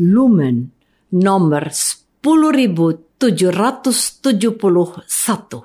Lumen nomor 10771.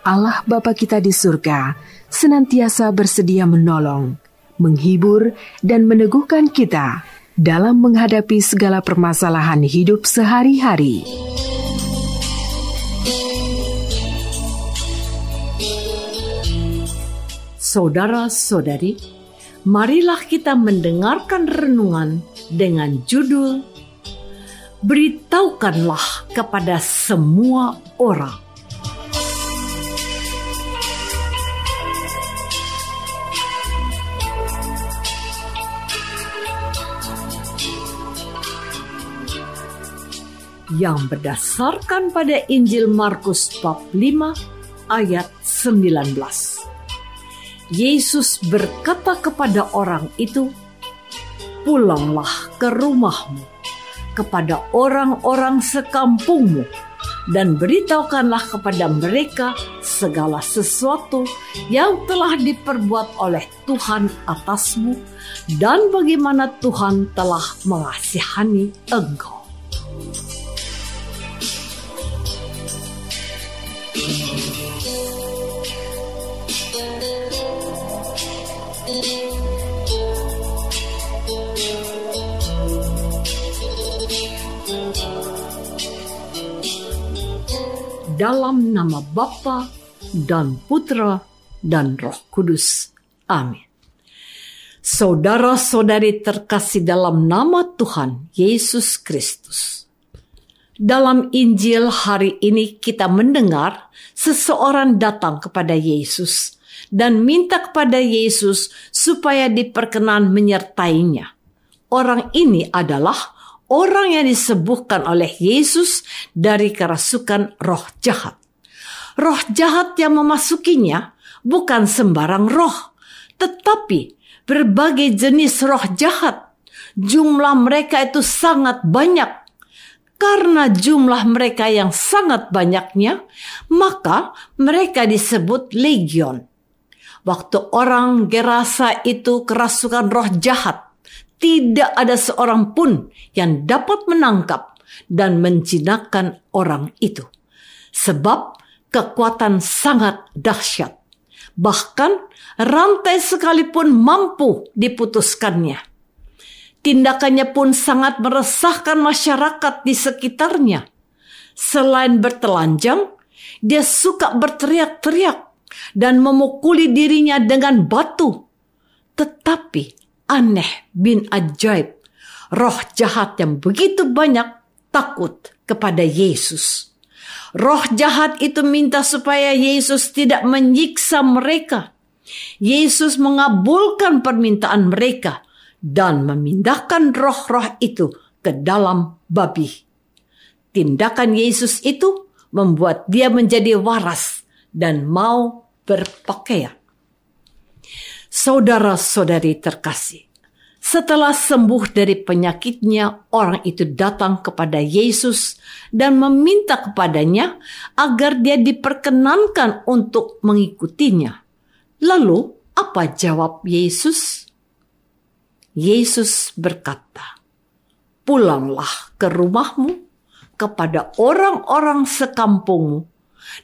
Allah Bapa kita di surga senantiasa bersedia menolong, menghibur, dan meneguhkan kita dalam menghadapi segala permasalahan hidup sehari-hari. Saudara-saudari, marilah kita mendengarkan renungan dengan judul Beritahukanlah kepada semua orang yang berdasarkan pada Injil Markus bab 5 ayat 19. Yesus berkata kepada orang itu, "Pulanglah ke rumahmu, kepada orang-orang sekampungmu, dan beritahukanlah kepada mereka segala sesuatu yang telah diperbuat oleh Tuhan atasmu, dan bagaimana Tuhan telah mengasihani engkau." Dalam nama Bapa dan Putra dan Roh Kudus. Amin. Saudara-saudari terkasih dalam nama Tuhan Yesus Kristus. Dalam Injil hari ini kita mendengar seseorang datang kepada Yesus dan minta kepada Yesus supaya diperkenan menyertainya. Orang ini adalah orang yang disembuhkan oleh Yesus dari kerasukan roh jahat. Roh jahat yang memasukinya bukan sembarang roh, tetapi berbagai jenis roh jahat. Jumlah mereka itu sangat banyak. Karena jumlah mereka yang sangat banyaknya, maka mereka disebut legion. Waktu orang Gerasa itu kerasukan roh jahat, tidak ada seorang pun yang dapat menangkap dan menjinakkan orang itu. Sebab kekuatan sangat dahsyat. Bahkan rantai sekalipun mampu diputuskannya. Tindakannya pun sangat meresahkan masyarakat di sekitarnya. Selain bertelanjang, dia suka berteriak-teriak dan memukuli dirinya dengan batu. Tetapi aneh bin ajaib. Roh jahat yang begitu banyak takut kepada Yesus. Roh jahat itu minta supaya Yesus tidak menyiksa mereka. Yesus mengabulkan permintaan mereka dan memindahkan roh-roh itu ke dalam babi. Tindakan Yesus itu membuat dia menjadi waras dan mau berpakaian. Saudara-saudari terkasih, setelah sembuh dari penyakitnya, orang itu datang kepada Yesus dan meminta kepadanya agar dia diperkenankan untuk mengikutinya. Lalu, apa jawab Yesus? Yesus berkata, "Pulanglah ke rumahmu kepada orang-orang sekampungmu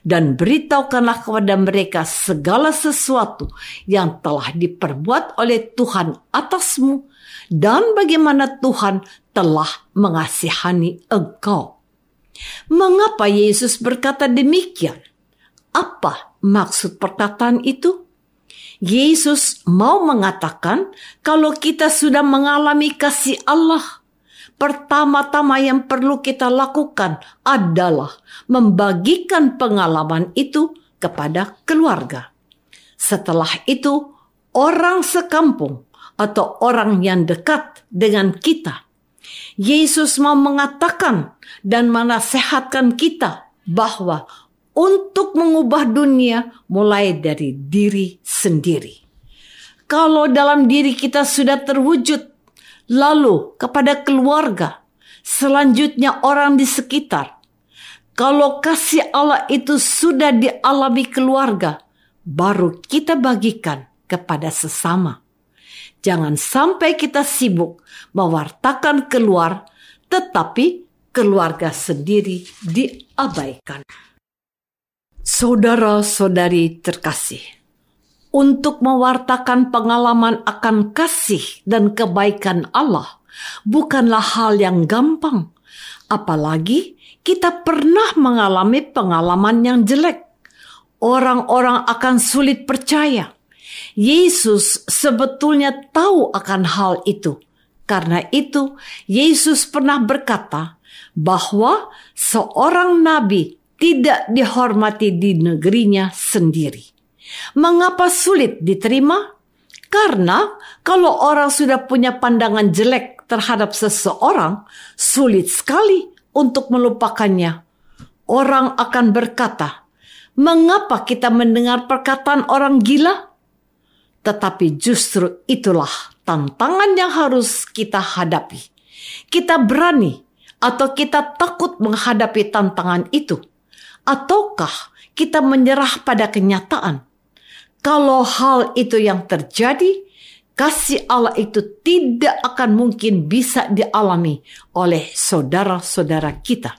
dan beritahukanlah kepada mereka segala sesuatu yang telah diperbuat oleh Tuhan atasmu dan bagaimana Tuhan telah mengasihani engkau. Mengapa Yesus berkata demikian? Apa maksud perkataan itu? Yesus mau mengatakan kalau kita sudah mengalami kasih Allah, pertama-tama yang perlu kita lakukan adalah membagikan pengalaman itu kepada keluarga. Setelah itu, orang sekampung atau orang yang dekat dengan kita. Yesus mau mengatakan dan menasehatkan kita bahwa untuk mengubah dunia mulai dari diri sendiri. Kalau dalam diri kita sudah terwujud, lalu kepada keluarga, selanjutnya orang di sekitar. Kalau kasih Allah itu sudah dialami keluarga, baru kita bagikan kepada sesama. Jangan sampai kita sibuk mewartakan keluar, tetapi keluarga sendiri diabaikan. Saudara-saudari terkasih, untuk mewartakan pengalaman akan kasih dan kebaikan Allah bukanlah hal yang gampang, apalagi kita pernah mengalami pengalaman yang jelek. Orang-orang akan sulit percaya. Yesus sebetulnya tahu akan hal itu. Karena itu, Yesus pernah berkata bahwa seorang nabi tidak dihormati di negerinya sendiri. Mengapa sulit diterima? Karena kalau orang sudah punya pandangan jelek terhadap seseorang, sulit sekali untuk melupakannya. Orang akan berkata, "Mengapa kita mendengar perkataan orang gila?" Tetapi justru itulah tantangan yang harus kita hadapi. Kita berani atau kita takut menghadapi tantangan itu ataukah kita menyerah pada kenyataan? Kalau hal itu yang terjadi, kasih Allah itu tidak akan mungkin bisa dialami oleh saudara-saudara kita.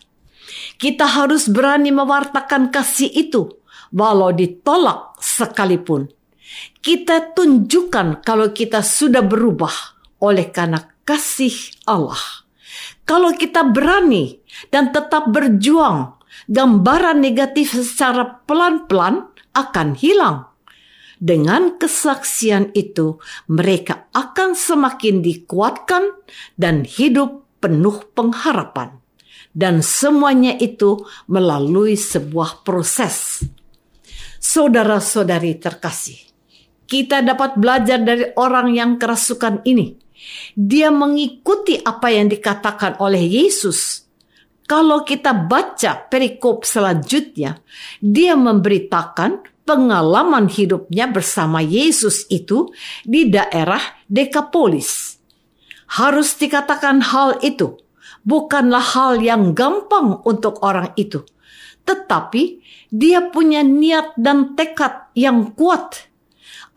Kita harus berani mewartakan kasih itu, walau ditolak sekalipun. Kita tunjukkan kalau kita sudah berubah oleh karena kasih Allah. Kalau kita berani dan tetap berjuang gambaran negatif secara pelan-pelan akan hilang. Dengan kesaksian itu, mereka akan semakin dikuatkan dan hidup penuh pengharapan. Dan semuanya itu melalui sebuah proses. Saudara-saudari terkasih, kita dapat belajar dari orang yang kerasukan ini. Dia mengikuti apa yang dikatakan oleh Yesus kalau kita baca perikop selanjutnya, dia memberitakan pengalaman hidupnya bersama Yesus itu di daerah Dekapolis. Harus dikatakan hal itu bukanlah hal yang gampang untuk orang itu, tetapi dia punya niat dan tekad yang kuat.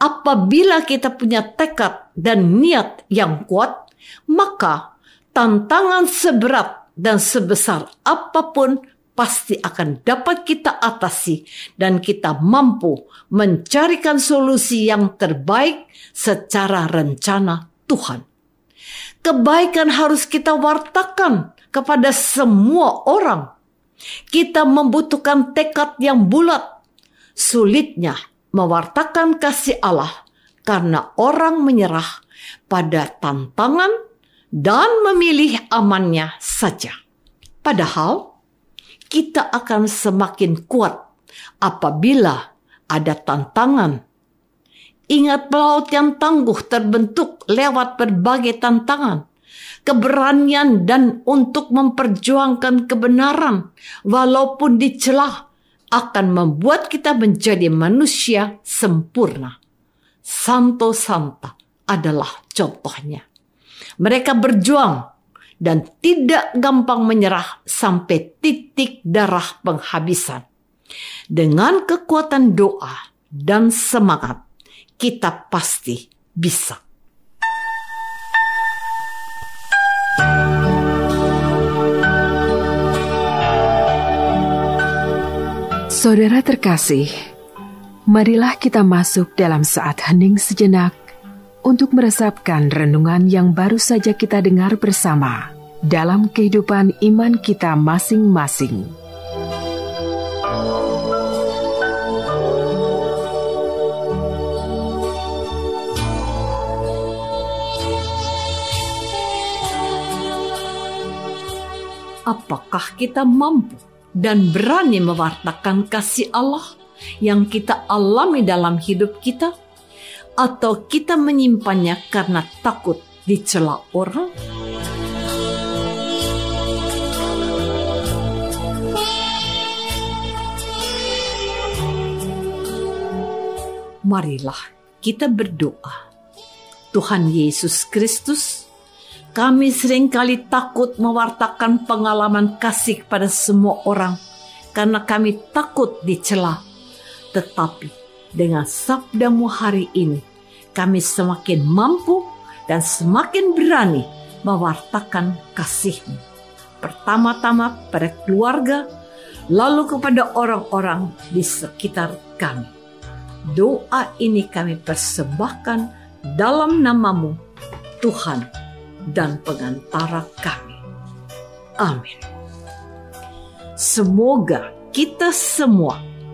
Apabila kita punya tekad dan niat yang kuat, maka tantangan seberat dan sebesar apa pun pasti akan dapat kita atasi dan kita mampu mencarikan solusi yang terbaik secara rencana Tuhan. Kebaikan harus kita wartakan kepada semua orang. Kita membutuhkan tekad yang bulat. Sulitnya mewartakan kasih Allah karena orang menyerah pada tantangan dan memilih amannya saja. Padahal kita akan semakin kuat apabila ada tantangan. Ingat pelaut yang tangguh terbentuk lewat berbagai tantangan. Keberanian dan untuk memperjuangkan kebenaran walaupun dicelah akan membuat kita menjadi manusia sempurna. Santo Santa adalah contohnya. Mereka berjuang dan tidak gampang menyerah sampai titik darah penghabisan. Dengan kekuatan doa dan semangat, kita pasti bisa. Saudara terkasih, marilah kita masuk dalam saat hening sejenak untuk meresapkan renungan yang baru saja kita dengar bersama dalam kehidupan iman kita masing-masing. apakah kita mampu dan berani mewartakan kasih Allah yang kita alami dalam hidup kita, atau kita menyimpannya karena takut dicela orang? Marilah kita berdoa. Tuhan Yesus Kristus, kami sering kali takut mewartakan pengalaman kasih pada semua orang karena kami takut dicela. Tetapi dengan sabdamu hari ini, kami semakin mampu dan semakin berani mewartakan kasihmu. Pertama-tama pada keluarga, lalu kepada orang-orang di sekitar kami. Doa ini kami persembahkan dalam namamu, Tuhan dan pengantara kami. Amin. Semoga kita semua